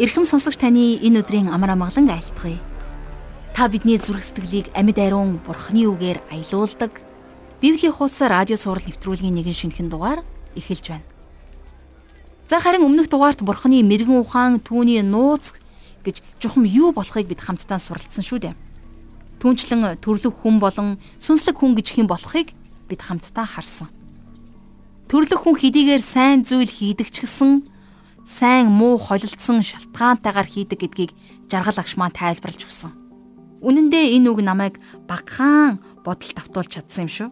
Ирхэм сонсогч таны энэ өдрийн амар амгалан айлтгая. Та бидний зүрх сэтгэлийг амьд ариун бурхны үгээр аялуулдаг. Библийн хуудас радио сурал нэвтрүүлгийн нэгэн шинэхэн дугаар эхэлж байна. За харин өмнөх дугаарт бурхны мэрэгэн ухаан түүний нууц гэж чухам юу болохыг бид хамтдаа суралцсан шүү дээ. Түүнчлэн төрлөх хүн болон сүнслэг хүн гэж хэн болохыг бид хамтдаа харсан. Төрлөх хүн хэдийгээр сайн зүйл хийдэг ч гэсэн сайн муу холилдсон шалтгаантайгаар хийдэг гэдгийг жаргал агш маань тайлбарлаж өгсөн. Үнэн дээр энэ үг намайг багахан бодолд автуулж чадсан юм шүү.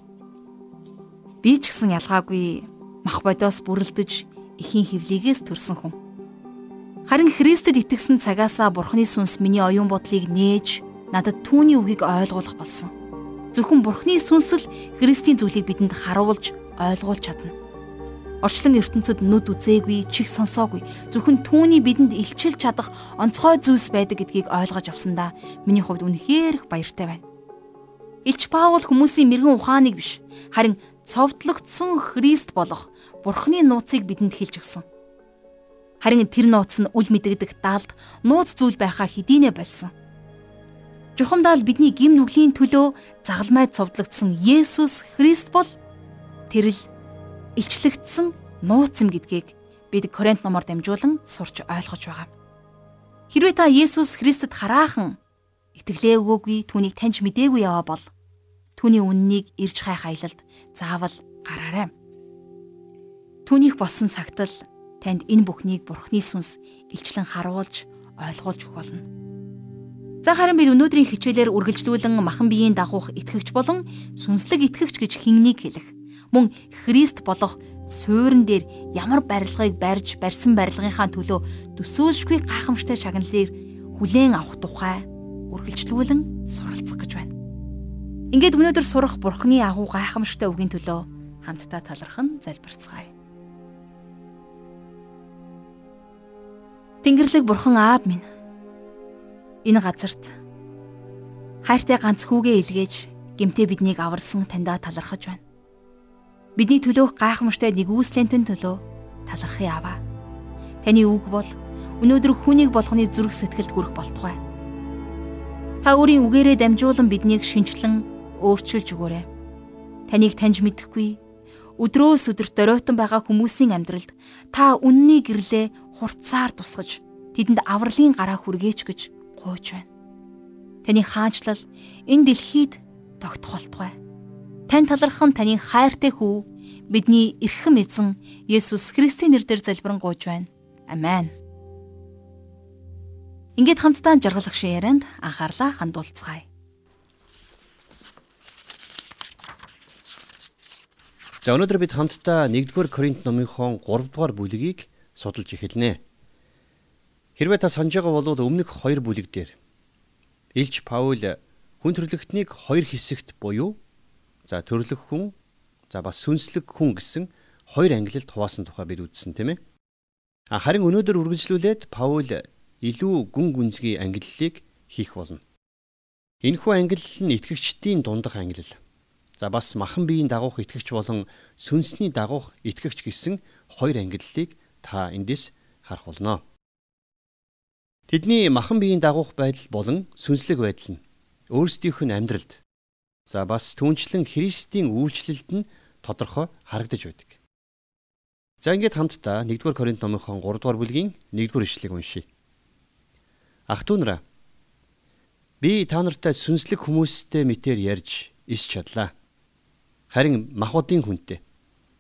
Би ч гэсэн ялгаагүй мах бодоос бүрлдэж эхийн хөвлийгээс төрсөн хүн. Харин Христэд итгэсэн цагаасаа Бурхны сүнс миний оюун бодлыг нээж надад түүний үгийг ойлгуулах болсон. Зөвхөн Бурхны сүнс л Христийн зүйлийг бидэнд харуулж ойлгуулж чадна. Орчлон ертөнцид нүд үзээгүй, чих сонсоогүй. Зөвхөн түүний бидэнд илчилж чадах онцгой зүйлс байдаг гэдгийг ойлгож авсандаа миний хувьд үнэхээр их баяртай байна. Илч Паул хүмүүсийн мэрэгэн ухааныг биш, харин цовдлогдсон Христ болох Бурхны нууцыг бидэнд хэлж өгсөн. Харин тэр нууц нь үл мэдэгдэх далд нууц зүйл байхаа хэдийнэ болсон. Жухамдаа л бидний гим нүглийн төлөө загалмай цовдлогдсон Есүс Христ бол тэрл илчлэгдсэн нууц юм гэдгийг бид Коринт номоор дамжуулан сурч ойлгож байгаа. Хэрвээ та Есүс Христэд хараахан итгэлээ өгөөгүй түүнийг таньж мдээгүй яваа бол түүний үннийг ирж хайх аялалд заавал гараарай. Түүнийх болсон цагт л танд энэ бүхнийг Бурхны сүнс илчлэн харуулж ойлгуулж өгөх болно. За харин бид өнөөдрийн хичээлээр үргэлжлүүлэн махан биеийн дагуух итгэгч болон сүнслэг итгэгч гэж хиннийг хэлэх мөн Христ болох суурин дээр ямар барилгыг барьж барьсан барилгынхаа төлөө төсөөлшгүй гайхамшигтай шагналыг хүлээн авах тухай үргэлжлүүлэн суралцах гэж байна. Ингээд өнөөдөр сурах Бурхны агуу гайхамшигтай үгийн төлөө хамтдаа талархан залбирцгаая. Тэнгэрлэг Бурхан Аав минь энэ газарт хайртай ганц хүүгээ илгээж гимтээ биднийг аварсан таньдаа талархаж байна. Бидний төлөөх гайхамштай нэгүслэнтэн төлөө талархъя аваа. Таны үг бол өнөөдөр хүнийг болгоны зүрх сэтгэлд хүрэх болтугай. Та өөрийн үгээрээ дамжуулан биднийг шинчлэн өөрчилж өгөөрэй. Таныг таньж мэдэхгүй өдрөөс өдөрт доройтон байгаа хүмүүсийн амьдралд та үнний гэрлээ хурцаар тусгаж тэдэнд авралын гараа хүргээч гэж гуйж байна. Таны хаанчлал энэ дэлхийд тогтох болтугай. Тань талархан таны хайртай хүү бидний эрхэм эзэн Есүс Христийн нэрээр залбирanгуйж байна. Амен. Ингээд хамтдаа жаргалах шин ярианд анхаарлаа хандуулцгаая. За өнөөдөр бид хамтдаа 1-р Коринт номынхон 3-р бүлгийг судалж эхэлнэ. Хэрвээ та санаж байгаа бол өмнөх 2 бүлэг дээр Илч Паул хүн төрлөختнийг хоёр хэсэгт буюу За төрлөх хүн за бас сүнслэг хүн гэсэн хоёр ангилалд хуваасан тухай бид үзсэн тийм ээ. А харин өнөөдөр үргэлжлүүлээд Паул илүү гүн гүнзгий ангиллалыг хийх болно. Энэхүү ангиллал нь итгэгчдийн дундах ангиллал. За бас махан биеийн дагуух итгэгч болон сүнсний дагуух итгэгч гэсэн хоёр ангиллалыг та эндээс харах болно. Тэдний махан биеийн дагуух байдал болон сүнслэг байдал нь өөрсдийнх нь амьдралд За бас түнчлэн Христийн үйлчлэлд нь тодорхой харагдаж байдаг. За ингээд хамтдаа 1-р Коринт номынхон 3-р бүлгийн 1-р ишлэгийг уншийе. Ах トゥ нараа би та нартай сүнслэг хүмүүстэй мэтэр ярьж ис чадлаа. Харин махуудын хүнтэй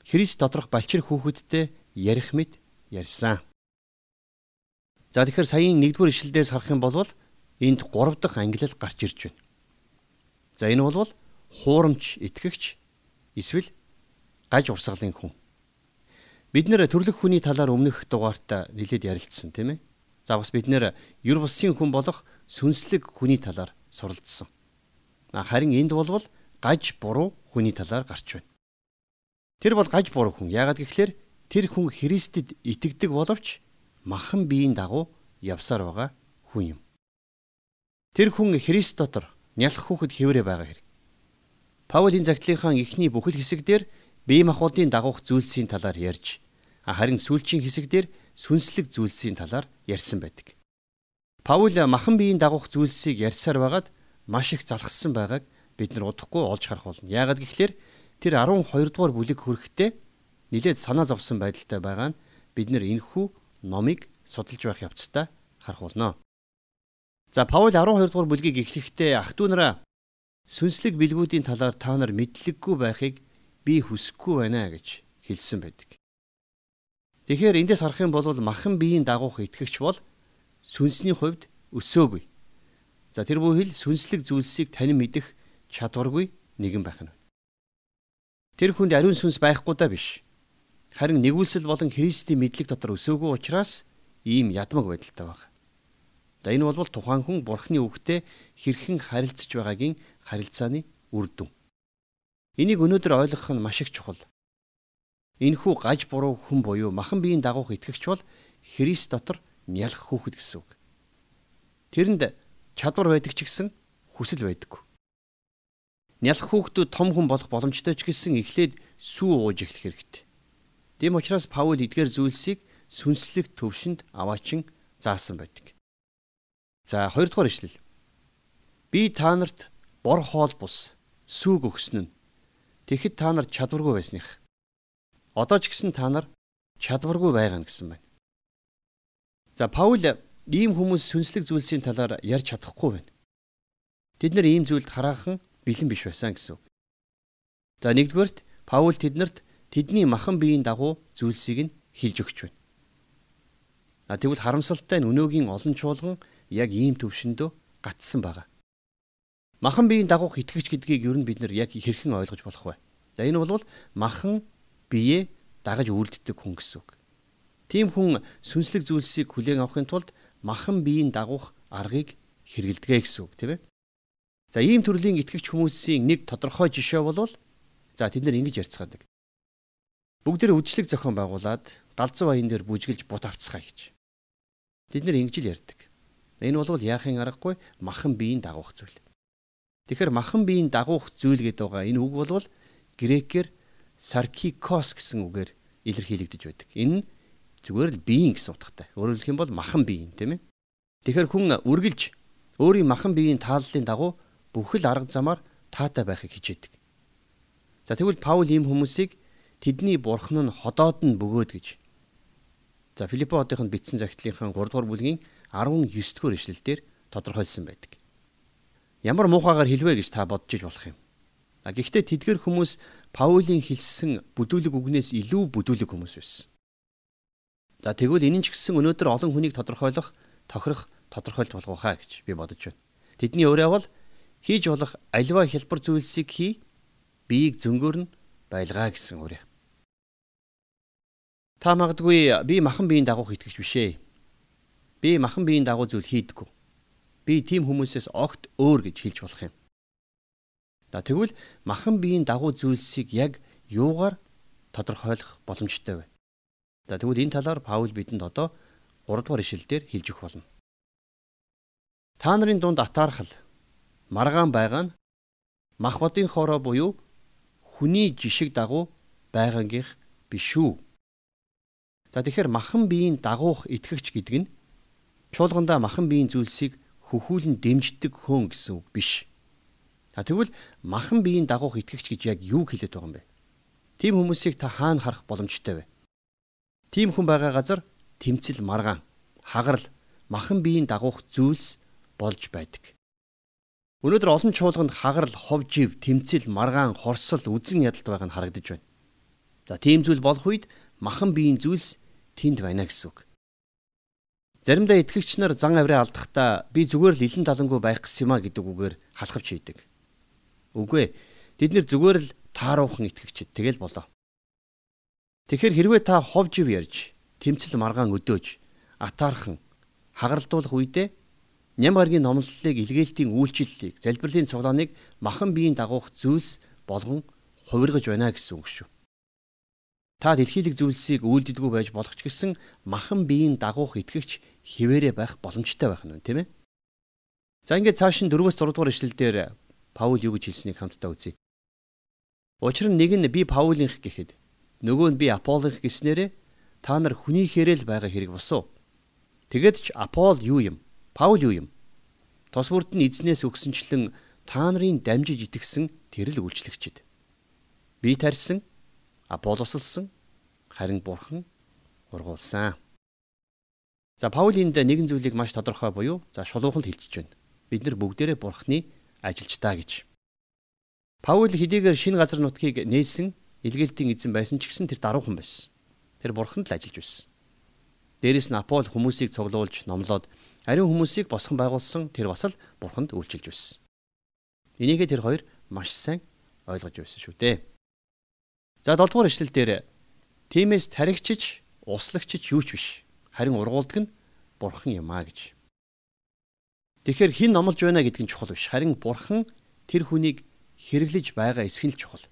Христ доторх балчир хүүхэдтэй ярих мэд ярьсан. За тэгэхээр саяын 1-р ишлэлдээс харах юм бол энд 3 дахь ангилал гарч ирж байна. За энэ бол хуурамч итгэгч эсвэл гаж урсгалын хүн. Бид нэр төрлөх хүний талаар өмнөх дугаартаа нэлээд ярилцсан тийм ээ. За бас бид нэр юр бусын хүн болох сүнслэг хүний талаар суралцсан. Харин энд болвол гаж буруу хүний талаар гарч байна. Тэр бол гаж буруу хүн. Яагаад гэвэл тэр хүн Христэд итгэдэг боловч махан биеийн дагуу явсаар байгаа хүн юм. Тэр хүн Христ дотор нялх хүүхэд хэврээ байгаа хэрэг. Паулийн загтлынхаа эхний бүхэл хэсэг дээр бие махбодын дагуух зүйлсийн талаар ярьж харин сүүлчийн хэсэг дээр сүнслэг зүйлсийн талаар ярьсан байдаг. Паул махан биеийн дагуух зүйлсийг ярьсаар байгаад маш их залхассан байгааг бид нар удахгүй олж харах болно. Яагаад гэвэл тэр 12 дугаар бүлэг хүрэхдээ нилээд санаа зовсон байдалтай байгаа нь бид нар энэхүү номыг судалж байх явцдаа харах болно. За Паул 12 дугаар бүлгийг эхлэхдээ ах トゥ нараа сүнслэг билгүүдийн талаар та нар мэдлэггүй байхыг би хүсэхгүй байна гэж хэлсэн байдаг. Тэгэхээр эндээс харах юм бол махан биеийн дагуух итгэгч бол сүнсний хувьд өсөөгүй. За тэр бүхэл сүнслэг зүйлсийг танин мэдэх чадваргүй нэгэн байх нь. Тэр хүнд ариун сүнс байхгүй даа биш. Харин нэгүүлсэл болон Христийн мэдлэг дотор өсөөгүй учраас ийм ядмаг байдалтай байна. За энэ бол тухайн хүн Бурхны үгтэй хэрхэн харилцаж байгаагийн харилцааны үр дүн. Энийг өнөөдөр ойлгох нь маш их чухал. Энэхүү гаж буруу хүн буюу махан биеийн дагуух итгэгч бол Христ дотор нялх хүүхэд гэсэн үг. Тэрэнд чадвар байдаг ч гэсэн хүсэл байдаггүй. Нялх хүүхдүүд том хүн болох боломжтой ч гэсэн эхлээд сүү ууж эхлэх хэрэгтэй. Тэм учраас Паул эдгээр зүйлсийг сүнслэг төвшөнд аваачин заасан байдаг. За хоёрдугаар ишлэл. Би та нарт бор хоол бус сүүг өгсөн нь тэгэхэд та нар чадваргүй байсных. Одоо ч гэсэн та нар чадваргүй байгаа гэсэн байна. За Паул ийм хүмүүс сүнслэг зүйлсийн талаар ярьж чадахгүй байна. Тэд нар ийм зүйлд хараахан бэлэн биш байсан гэсэн. За нэгдүгээрт Паул тэднэрт тэдний махан биеийн дагуу зүйлсийг нь хэлж өгч байна. А тэгвэл харамсалтай нь өнөөгийн олон чуулган яг ийм төвшөндөө гатсан байгаа. Махан биеийн дагуух итгэгч гэдгийг ер нь бид нар яг хэрхэн ойлгож болох вэ? За энэ бол махан биеэ дагаж үлддэг хүн гэсэн үг. Тийм хүн сүнслэг зүйлсийг хүлээн авахын тулд махан биеийн дагуух аргыг хэрэгэлдэгэ гэсэн үг тийм ээ. За ийм төрлийн итгэгч хүмүүсийн нэг тодорхой жишээ бол за тэд нар ингэж ярьцгаадаг. Бүгдээр үдшилэг зохион байгуулад галзуу баян дээр бүжгэлж бут авцгаа гэж. Тэд нар ингэж л ярьдаг. Энэ бол яахын аргагүй махан биеийн дагуух зүйл. Тэгэхээр махан биеийн дагуух зүйл гэдэг байгаа энэ үг бол грекээр саркикос гэсэн үгээр илэрхийлэгдэж байдаг. Энэ зүгээр л биеийн гэсэн утгатай. Өөрөөр хэлэх юм бол махан биеийн тийм ээ. Тэгэхээр хүн үргэлж өөрийн махан биеийн тааллын дагуу бүхэл арга замаар таатай байхыг хичээдэг. За тэгвэл Паул ийм хүмүүсийг тэдний бурхан нь ходоод нь бөгөөд гэж. За Филиппо хотынд бичсэн захидлынхаа 3 дугаар бүлгийн 19 дугаар ишлэлдэр тодорхойлсон байдаг. Ямар муухайгаар хэлвэ гэж та бодож иж болох юм. А гэхдээ тэдгэр хүмүүс Паулийн хэлсэн бүдүүлэг үгнээс илүү бүдүүлэг хүмүүс байсан. За тэгвэл энэ ч гэсэн өнөөдөр олон хүнийг тодорхойлох, тохирох тодорхойлт болгох хаа гэж би бодож байна. Тэдний өөрөө бол хийж болох альва хэлбэр зүйлсийг хий, биеийг зөнгөөр нь байлгаа гэсэн үрээ. Та магадгүй би махан биеийн дагуух итгэж бишээ. Би махан биеийн дагуу зүйл хийдэггүй. Би тийм хүмүүсээс огт өөр гэж хэлж болох юм. За тэгвэл махан биеийн дагуу зүйлсийг яг юугаар тодорхойлох боломжтой вэ? За тэгвэл энэ талаар Паул бидэнд одоо 3 дугаар ишлэлдэр хэлж өгөх болно. Та нарын дунд атаархал маргаан байгаа нь мах бодын хороо буюу хүний жишг дагуу байгангийнх биш үү? За тэгэхээр махан биеийн дагуух итгэгч гэдэг нь чуулгандаа махан биеийн зүйлсийг хөхүүлэн дэмждэг хүн гэсэн үг биш. А тэгвэл махан биеийн дагуух итгэгч гэж яг юу хэлээд байгаа юм бэ? Тим хүмүүсийг та хаана харах боломжтой вэ? Тийм хүн байгаа газар тэмцэл маргаан, хагарал, махан биеийн дагуух зүйлс болж байдаг. Өнөөдөр олон чуулганд хагарал, ховжив, тэмцэл, маргаан, хорсол, үзэн ядалт байгаа нь харагдаж байна. За тийм зүйл болох үед махан биеийн зүйлс тэнд байна гэсэн үг. Заримдаа итгэгч нар зан авираа алдахдаа би зүгээр л илэн талангүй байх гэсэн юм а гэдэг үгээр халахвч хийдэг. Үгүй ээ. Тэд нэр зүгээр л тааруухан итгэгчд тэгэл болоо. Тэгэхээр хэрвээ та ховжив ярьж, тэмцэл маргаан өдөөж, атаархан хагаралдуулах үедээ ням гаргийн номлолыг илгээлтийн үйлчлэлийг, залбирлын цуглааныг махан биеийн дагуух зүйлс болгон хувиргаж байна гэсэн үг шүү. Та дэлхийлэг зүйлсийг үйлдэлгүй байж болох ч гэсэн махан биеийн дагуух итгэгч хിവэрэ байх боломжтой байх нь тийм ээ. За ингээд цааш нь 4-өөс 6 дугаар ишлэлдэр Паул юу гэж хэлснийг хамтдаа үзье. Учир нь нэг нь би Паулынх гэхэд нөгөө нь би Аполлих гэснээрээ та нар хүнийхээрээ л байгаа хэрэг босуу. Тэгэд ч Апол юу юм? Паул юу юм? Тос бүрд нь эзнээс өгсөнчлэн та нарын дамжиж итгэсэн тэр л үйлчлэгчд. Би тарьсан, Аполлосэлсэн, харин бурхан ургуулсан. За Паулийн нэгэн зүйлийг маш тодорхой буюу за шулуухан хэлчихэж байна. Бид нар бүгдээрээ бурхны ажилчдаа гэж. Паул хэдийгээр шинэ газар нутгийг нээсэн илгээлтийн эзэн байсан ч гэсэн тэр даруухан байсан. Тэр бурханд л ажиллаж байсан. Дээрээс нь Апол хүмүүсийг цуглуулж номлоод ариун хүмүүсийг босгон байгуулсан тэр бас л бурханд үйлчилж байсан. Энийгээ тэр хоёр маш сайн ойлгож байсан шүү дээ. За 7 дугаар ишлэл дээр тиймээс таригчиж, услагчиж юу ч биш. Харин ургуулдаг нь бурхан юм а гэж. Тэгэхээр хин номлож байна гэдг нь чухал биш. Харин бурхан тэр хүнийг хэрэглэж байгаа эсэх нь чухал.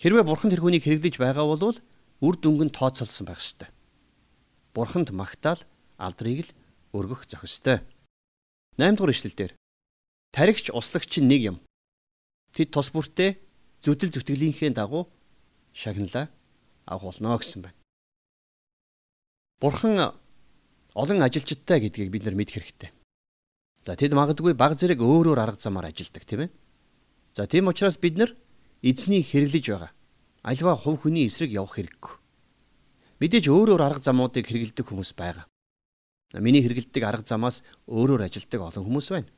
Хэрвээ бурхан тэр хүнийг хэрэглэж байгаа бол үр дүнг нь тооцоолсон байх ёстой. Бурханд магтаал алдрыг л өргөх зохистой. 8 дугаар ишлэл дээр таригч услагч нэг юм. Тэд тус бүртээ зүдэл зүтгэлийнхээ дагуу шагналаа агуулна гэсэн байна. Бурхан олон ажилчдтай гэдгийг бид нар мэдэх хэрэгтэй. За тэд магадгүй баг зэрэг өөрөөр арга замаар ажилдаг тийм ээ. За тийм учраас бид нар эзний хэрэглэж байгаа альва хувь хүний эсрэг явах хэрэггүй. Мэдээж өөрөөр арга замуудыг хэрэгэлдэг хүмүүс байгаа. Миний хэрэгэлдэг арга замаас өөрөөр ажилдаг олон хүмүүс байна.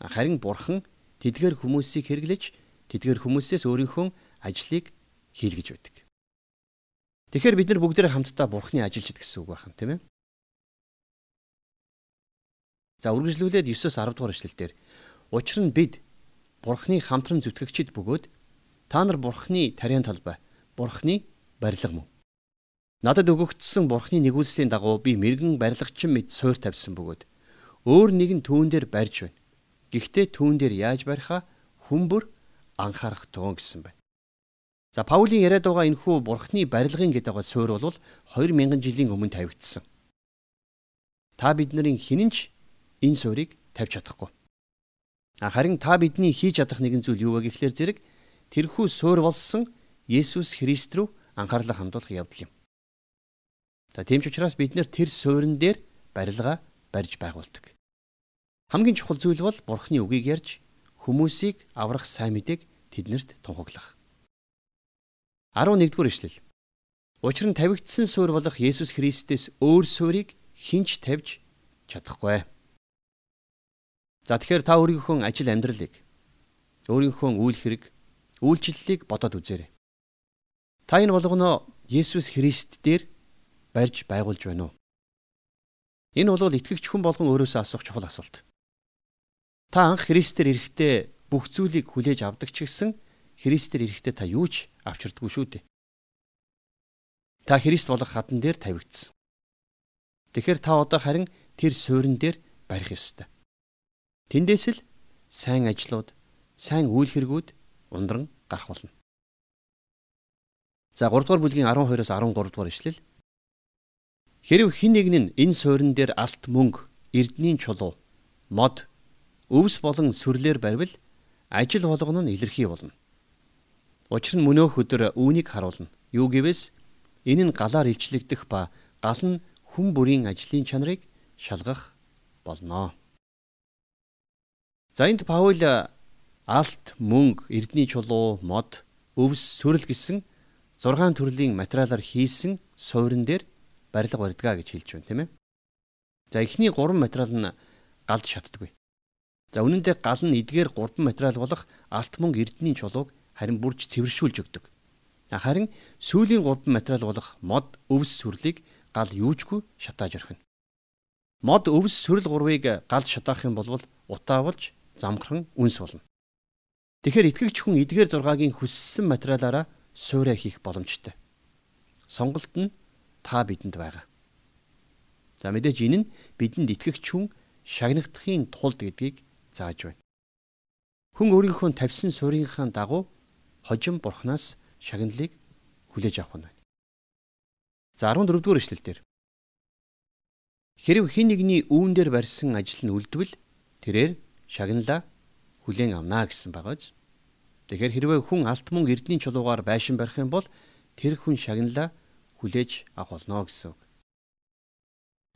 Харин бурхан тэдгээр хүмүүсийг хэрэглэж тэдгээр хүмүүсээс өөрийнхөө ажлыг хийлгэж байдаг. Тэгэхээр бид нар бүгдээ хамтдаа бурхны ажилчид гэсэн үг байна, тийм ээ? За үргэлжлүүлээд 9-оос 10 дугаар эшлэлдэр учир нь бид бурхны хамтран зүтгэгчид бөгөөд та нар бурхны тариан талбай, бурхны барилга мөн. Надад өгөгдсөн бурхны нэгүүлслийн дагуу би мэрэгэн барилгачин мэд суур тавьсан бөгөөд өөр нэгэн түүн дээр барьж байна. Гэхдээ түүн дээр яаж барихаа хүмүүр анхаарах тун гэсэн байна. За Паулийн яриад байгаа энэхүү бурхны барилгын гэдэг байгаа суурь бол 2000 жилийн өмнө тавигдсан. Та бидний хинэнч энэ суурийг тавьж чадахгүй. Харин та бидний хийж чадах нэгэн зүйл юу вэ гэхлээр зэрэг тэрхүү суурь болсон Есүс Христ рүү анхаарлаа хандуулах явдал юм. За тийм ч учраас бид нэр тэр суурин дээр барилга барьж байгуулдаг. Хамгийн чухал зүйл бол бурхны үгийг ярьж хүмүүсийг аврах сайн мэдээг тэднэрт тунхаглах. 11-р эшлэл. Учир нь тавигдсан суурь болох Есүс Христээс өөр суурийг хинч тавьж чадахгүй. За тэгэхээр та өөрийнхөө ажил амьдралыг өөрийнхөө үйл хэрэг, үйлчлэлийг бодоод үзээрэй. Та энэ болгоно Есүс Христ дээр барьж байгуулж байна уу? Энэ бол итгэгч хүн болгон өөрөөсөө асуух чухал асуулт. Та анх Христээр ирэхдээ бүх зүйлийг хүлээж авдаг ч гэсэн Христээр ирэхдээ та юу ч авчирдаггүй шүү дээ. Та Христ болох хатан дээр тавигдсан. Тэгэхээр та одоо харин тэр суурин дээр барих ёстой. Тэндээс л сайн ажлууд, сайн үйл хэрэгүүд ундран гарах болно. За 3 дугаар бүлгийн 12-оос 13 дугаар ишлэл. Хэрв хэн нэг нь энэ суурин дээр алт мөнгө, эрдний чулуу, мод, өвс болон сүрлэр барьвал ажил болгоно нь илэрхий болно. Учир нь мөнөөх өдөр үүнийг харуулна. Юу гэвээс энэ нь галаар илчлэгдэх ба гал нь хүн бүрийн ажлын чанарыг шалгах болно. За энд Паул алт, мөнгө, эрдний чулуу, мод, өвс, сүрэл гэсэн 6 төрлийн материалаар хийсэн суурин дээр барилга барьдгаа гэж хэлж байна, тийм ээ. За эхний 3 материал нь галд шатдаггүй. За үнэн дээр гал нь эдгээр 3 материал болох алт мөнгө, эрдний чулууг харин бүрж цэвэршүүлж өгдөг. Харин сүүлийн гурван материал болох мод, өвс сүрлийг гал юучгүй шатааж орхино. Мод, өвс сүрэл гурвыг гал шатаах юм бол утаавалж замхран үнс болно. Тэгэхээр итгэгч хүн эдгээр зургагийн хүссэн материалаараа суурай хийх боломжтой. Сонголт нь та бидэнд байгаа. За мэдээж энэ нь бидэнд итгэгч хүн шагнагдахын тулд гэдгийг зааж байна. Хүн өөрийнхөө тавьсан суурийнхаа дагуу хожим бурхнаас шагналыг хүлээж авах нь байна. За 14 дугаар эшлэлдэр Хэрв хин нэгний үүн дээр барьсан ажил нь үлдвэл тэрээр шагналаа хүлээн авнаа гэсэн байгааз. Тэгэхээр хэрвээ хүн алт мөн эрдний чулуугаар байшин барих юм бол тэр хүн шагналаа хүлээж авах болно гэсэн үг.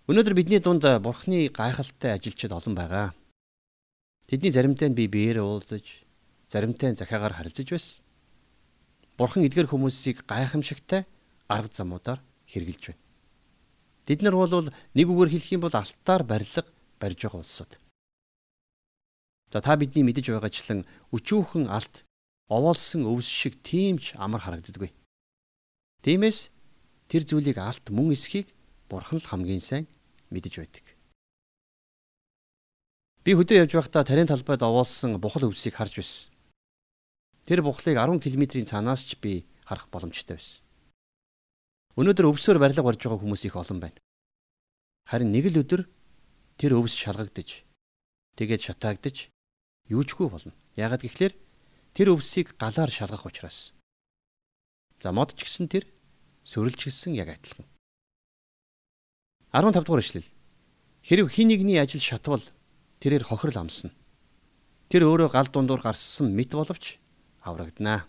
Өнөөдөр бидний дунд Бурхны гайхалтай ажилчид олон байгаа. Тэдний заримтай нь би биеэр уулзаж, заримтай нь захиагаар харилцаж байсан. Бурхан эдгээр хүмүүсийг гайхамшигтай арга замуудаар хэрэгжилж байна. Бид нар бол нэг үгээр хэлэх юм бол алтаар барилга барьж байгаа улсууд. За та бидний мэдэж байгаачлан өчүүхэн алт овоолсон өвс шиг тийм ч амар харагддаггүй. Тиймээс тэр зүйлийг алт мөн эсхийг Бурхан л хамгийн сайн мэдэж байдаг. Би хөдөө явж байхдаа тарийн талбайд овоолсон бухал өвсийг харж байсан. Тэр бухлыг 10 км-ийн цаанаас ч би харах боломжтой байсан. Өнөөдөр өвсөөр барилга барьж байгаа хүмүүс их олон байна. Харин нэг л өдөр тэр өвс шалгагдаж тэгээд шатаагдаж юучгүй болно. Яагаад гэвэл тэр өвсийг галаар шалгах учраас. За мод ч гэсэн тэр сөрөлч гэсэн яг адилхан. 15 дугаар ишлэл. Хэрв хин нэгний ажил шатвал тэрээр хохирол амсна. Тэр өөрөө гал дундуур гарсан мэт боловч аврагдана.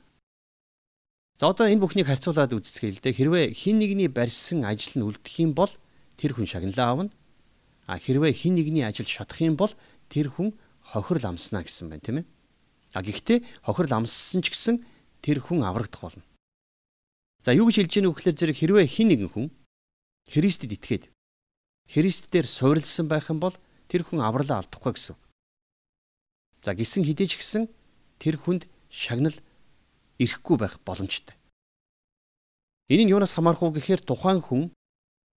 За одоо энэ бүхнийг харьцуулаад үзсгэй л дээ. Хэрвээ хин нэгний барьсан ажил нь үлдэх юм бол тэр хүн шагналаа авна. А хэрвээ хин нэгний ажил шатах юм бол тэр хүн хохирол амснаа гэсэн байна тийм ээ. А гэхдээ хохирол амссан ч гэсэн тэр хүн аврагдах болно. За юу гэж хэлж вэ гэхээр зэрэг хэрвээ хин нэгэн хүн Христэд итгээд Христээр суурилсан байх юм бол тэр хүн авралаа алдахгүй гэсэн. За гисэн хідэж гисэн тэр хүнд шагнал ирэхгүй байх боломжтой. Нь юунаас хамаарх вэ гэхээр тухайн хүн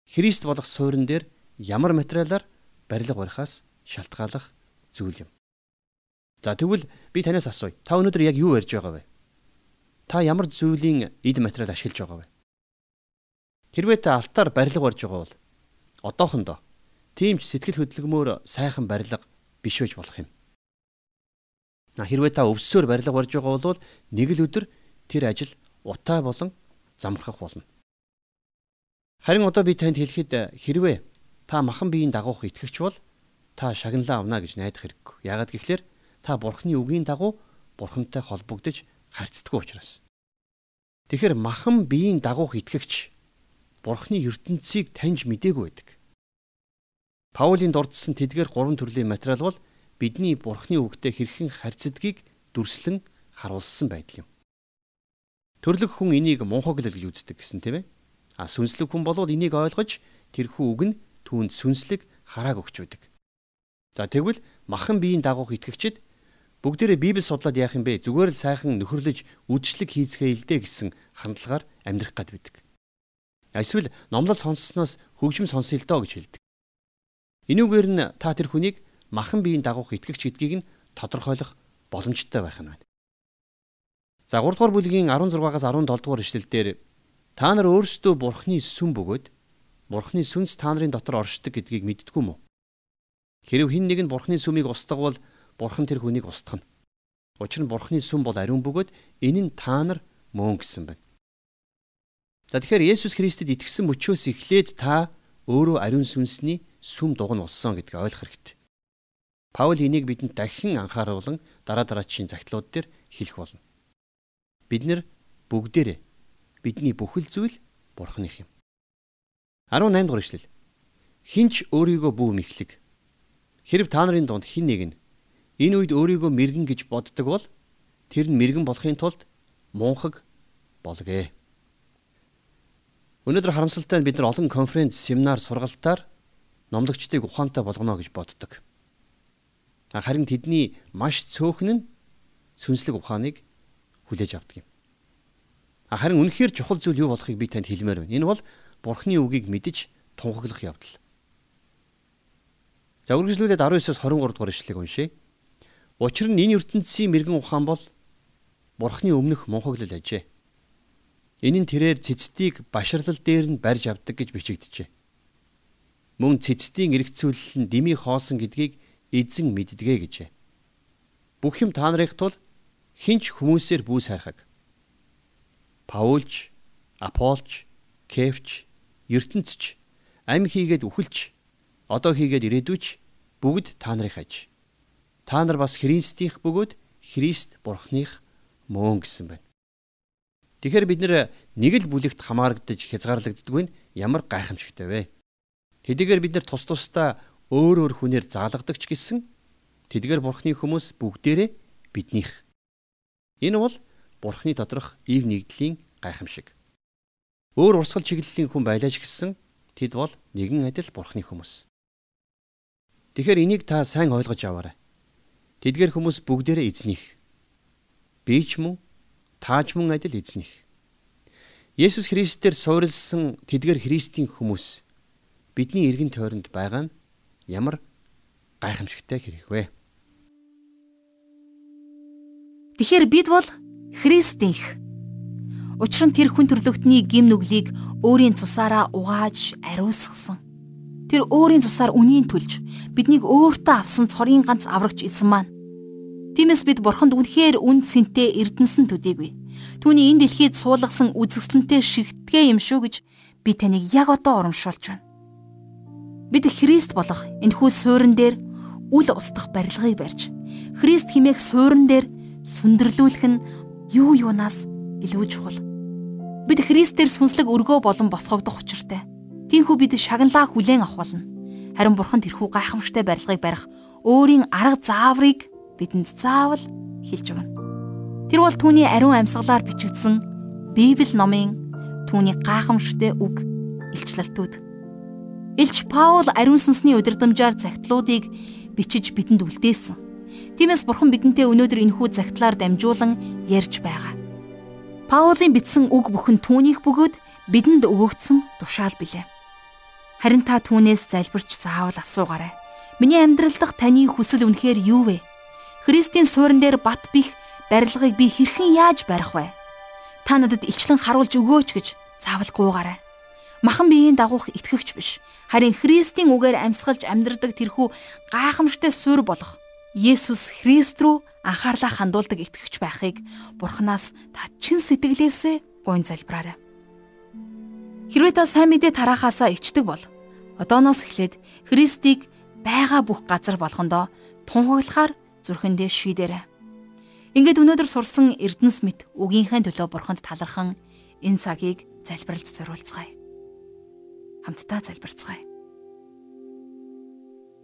Христ болох суурин дээр ямар материалаар барилга барихаас шалтгааллах зүйл юм. За тэгвэл би танаас асууя. Та өнөөдөр яг юу ярьж байгаа вэ? Та ямар зүйлийн эд материал ашиглаж байгаа вэ? Хэрвээ та алтаар барилга барьж байгаа бол одоохондоо тийм ч сэтгэл хөдлөмөр сайхан барилга биш байж болох юм. На хэрвээ та өвсөөр барилга барьж байгаа бол нэг л өдөр тэр ажил утаа болон замрахах болно. Харин одоо би танд хэлэхэд хэрвээ та махан биеийн дагуух итгэгч бол та шагналаа авна гэж найдах хэрэггүй. Яагаад гэвэл та бурхны үгийн дагуу бурхантай холбогдож харьцдаг учраас. Тэгэхээр махан биеийн дагуух итгэгч бурхны ертөнцийг таньж мдээгүй байдаг. Паулийн дурдсан тэдгээр гурван төрлийн материал бол бидний бурхны үгтэй хэрхэн харьцдгийг дүрслэн харуулсан байдал юм. Төрлөх хүн энийг мунхаглал гэж үздэг гэсэн тийм ээ. А сүнслэг хүн бол энийг ойлгож тэрхүү үг нь түүнд сүнслэг харааг өгч байдаг. За тэгвэл махан биеийн дагуух итгэгчид бүгдээрээ Библи судлаад яах юм бэ? Зүгээр л сайхан нөхөрлөж үдшилэг хийцгээе л дээ гэсэн хандлагаар амьдрах гад байдаг. Эсвэл номлол сонссноос хөгжим сонсъё л доо гэж хэлдэг. Энүүгээр нь та тэр хүнийг махан биеийн дагуух итгэгч гэдгийг нь тодорхойлох боломжтой байх нь байна. За 3 дугаар бүлгийн 16-аас 17 дугаар ишлэлдэр та нар өөрсдөө бурхны сүм бөгөөд бурхны сүнс та нарын дотор оршдог гэдгийг мэддгүү мө? Хэрв хин нэг нь бурхны сүмийг устгавал бурхан тэр хүнийг устгах нь. Учир нь бурхны сүм бол ариун бөгөөд энэ нь та нар мөн гэсэн байна. За тэгэхээр Есүс Христэд итгэсэн мөчөөс эхлээд та өөрөө ариун сүнсний сүм дугн болсон гэдгийг ойлгох хэрэгтэй. Паул энийг бидэнд дахин анхааруулan дараа дараачийн загтлууд дээр хэлэх болно. Бид нэр бүгдээрээ бидний бүхэл зүйл бурхных юм. 18 дугаар ишлэл. Хинч өөрийгөө бүү мэхлэг. Хэрв та нарын дунд хин нэг нь энэ үед өөрийгөө мэрэгэн гэж боддог бол тэр нь мэрэгэн болохын тулд мунхаг болгоё. Өнөөдөр харамсалтай нь бид нар олон конференц, семинар, сургалтаар номлогчдыг ухаантай болгоно гэж боддог. Харин тэдний маш цөөхөн нь сүнслэг ухааныг хүлээж авдаг юм. Харин үнэхээр чухал зүйл юу болохыг би танд хэлмээр байна. Энэ бол Бурхны үгийг мэдж тунхаглах явдал. За үргэлжлүүлээд 19-с 23 дугаар ишлэгийг уншъя. Учир нь энэ ертөнцийн мэрэгэн ухаан бол Бурхны өмнөх мунхаглал ажээ. Энэ нь тэрээр цэцдийг баширлал дээр нь барьж авдаг гэж бичигдэжээ. Мөн цэцдийн эргцүүлэл нь дими хоосон гэдгийг эзэн мэддэгэ гэжээ. Бүх юм та нарыг тул хинч хүмүүсээр бүүс хайхаг. Паулч, Аполч, Кефч, ертөнцч, ам хийгээд үхэлч, одоо хийгээд ирээдүйч бүгд та нарын хаж. Та нар бас Христийнх бөгөөд Христ Бурхных мөн гэсэн байна. Тэгэхээр бид нэг л бүлэгт хамаарагдаж хязгаарлагддаг нь ямар гайхамшигтай вэ? Хэдийгээр бид нар тус тусдаа өөр өөр хүнээр заалгадаг ч гэсэн тэдгээр бурхны хүмүүс бүгдээрээ биднийх. Энэ бол бурхны доторх ив нэгдлийн гайхамшиг. Өөр урсгал чиглэлийн хүн байлаач гэсэн тэд бол нэгэн адил бурхны хүмүүс. Тэгэхээр энийг та сайн ойлгож аваарай. Тэдгээр хүмүүс бүгдээрээ эзнийх. Би ч мөн тааж мөн адил эзнийх. Есүс Христээр суурилсан тэдгээр Христийн хүмүүс бидний эргэн тойронд байгаа нь ямар гайхамшигтай хэрэг вэ? Тэгэхээр бид бол Христийнх. Учир нь тэр хүн төрлөختний гим нүглийг өөрийн цусаараа угааж ариусгасан. Тэр өөрийн цусаар үнийг төлж биднийг өөртөө авсан цорын ганц аврагч эзэн маань. Тиймээс бид бурханд үнэхээр үн цэнтэй эрдэнсэн төдийгүй. Түүний энэ дэлхийд суулгасан үзэсгэлэнтэй шигтгэ юм шүү гэж би таныг яг одоо урамшуулж байна. Бид Христ болох энэхүү суурин дээр үл устдах барилгыг барьж Христ химээх суурин дээр сүндэрлүүлэх нь юу юунаас илүү чухал. Бид Христээр сүнслэг өргөө болон босгогдох учиртай. Тинхүү бид шагналаа хүлээн авах болно. Харин Бурхан тэрхүү гайхамшигтай барилгыг барих өөрийн арга зааврыг бидэнд заавал хэлж өгнө. Тэр бол түүний ариун амьсгалаар бичигдсэн Библи номын түүний гайхамшигтай үг илчлэлтүүд. Илч Паул ариун сүнсний удирдамжаар загтлуудыг бичиж бидэнд үлдээсэн. Тиймээс Бурхан бидэнтэй өнөөдөр энэхүү загтлаар дамжуулан ярьж байгаа. Паулийн бичсэн үг бүхэн түүнийх бөгөөд бидэнд өгөгдсөн тушаал билээ. Харин та түүнээс залбирч заавал асуугаарай. Миний амьдрал дахь таны хүсэл үнэхээр юу вэ? Христийн суурин дээр бат бих барилгыг би хэрхэн яаж барих вэ? Та надад илчлэн харуулж өгөөч гэж заавал гуугаарай. Махан биеийн дагуух итгэгч биш. Харин Христийн үгээр амьсгалж амьдрдаг тэрхүү гайхамшигтай суурь болох Есүс Христ рүү анхаарлаа хандуулдаг итгэгч байхыг Бурханаас та чин сэтгэлээсээ гуйн залбираарай. Хэрвээ та сайн мэдээ тараахаасаа ичдэг бол одооноос эхлээд Христийг байгаа бүх газар болгондоо тунхаглахаар зүрхэндээ шийдээрэй. Ингээд өнөөдөр сурсан Эрдэнэс мэт үгийнхээ төлөө Бурханд талархан энэ цагийг залбиралд зориулцгаая. Хамтдаа залбирцгаая.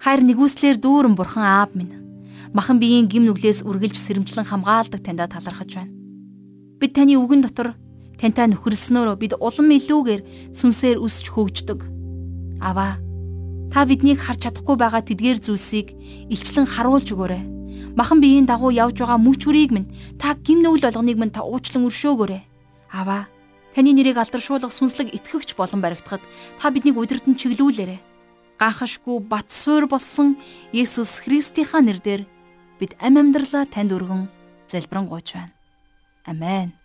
Хайр нэгүслэр дүүрэн Бурхан Аав минь махан биеийн гим нүглээс үргэлж сэрэмжлэн хамгаалдаг таньда талархаж байна. Бид таны үгэн дотор тантай нөхөрлснөөрөө бид улам илүүгээр сүнсээр өсч хөгждөг. Аваа та биднийг харж чадахгүй байгаа тэдгээр зүйлсийг илчлэн харуулж өгөөрэй. Махан биеийн дагуу явж байгаа мүч үрийг минь та гим нүгэл болгоныг минь та уучлан өршөөгөөрэй. Аваа таны нэрийг алдаршуулах сүнслэг итгэгч болон баригдахад та биднийг удирдан чиглүүлээрэй. Ганхашгүй бат суур болсон Есүс Христийнхаа нэрээр бид амь амьдралаа танд өргөн залбирanгуйч байна. Амен.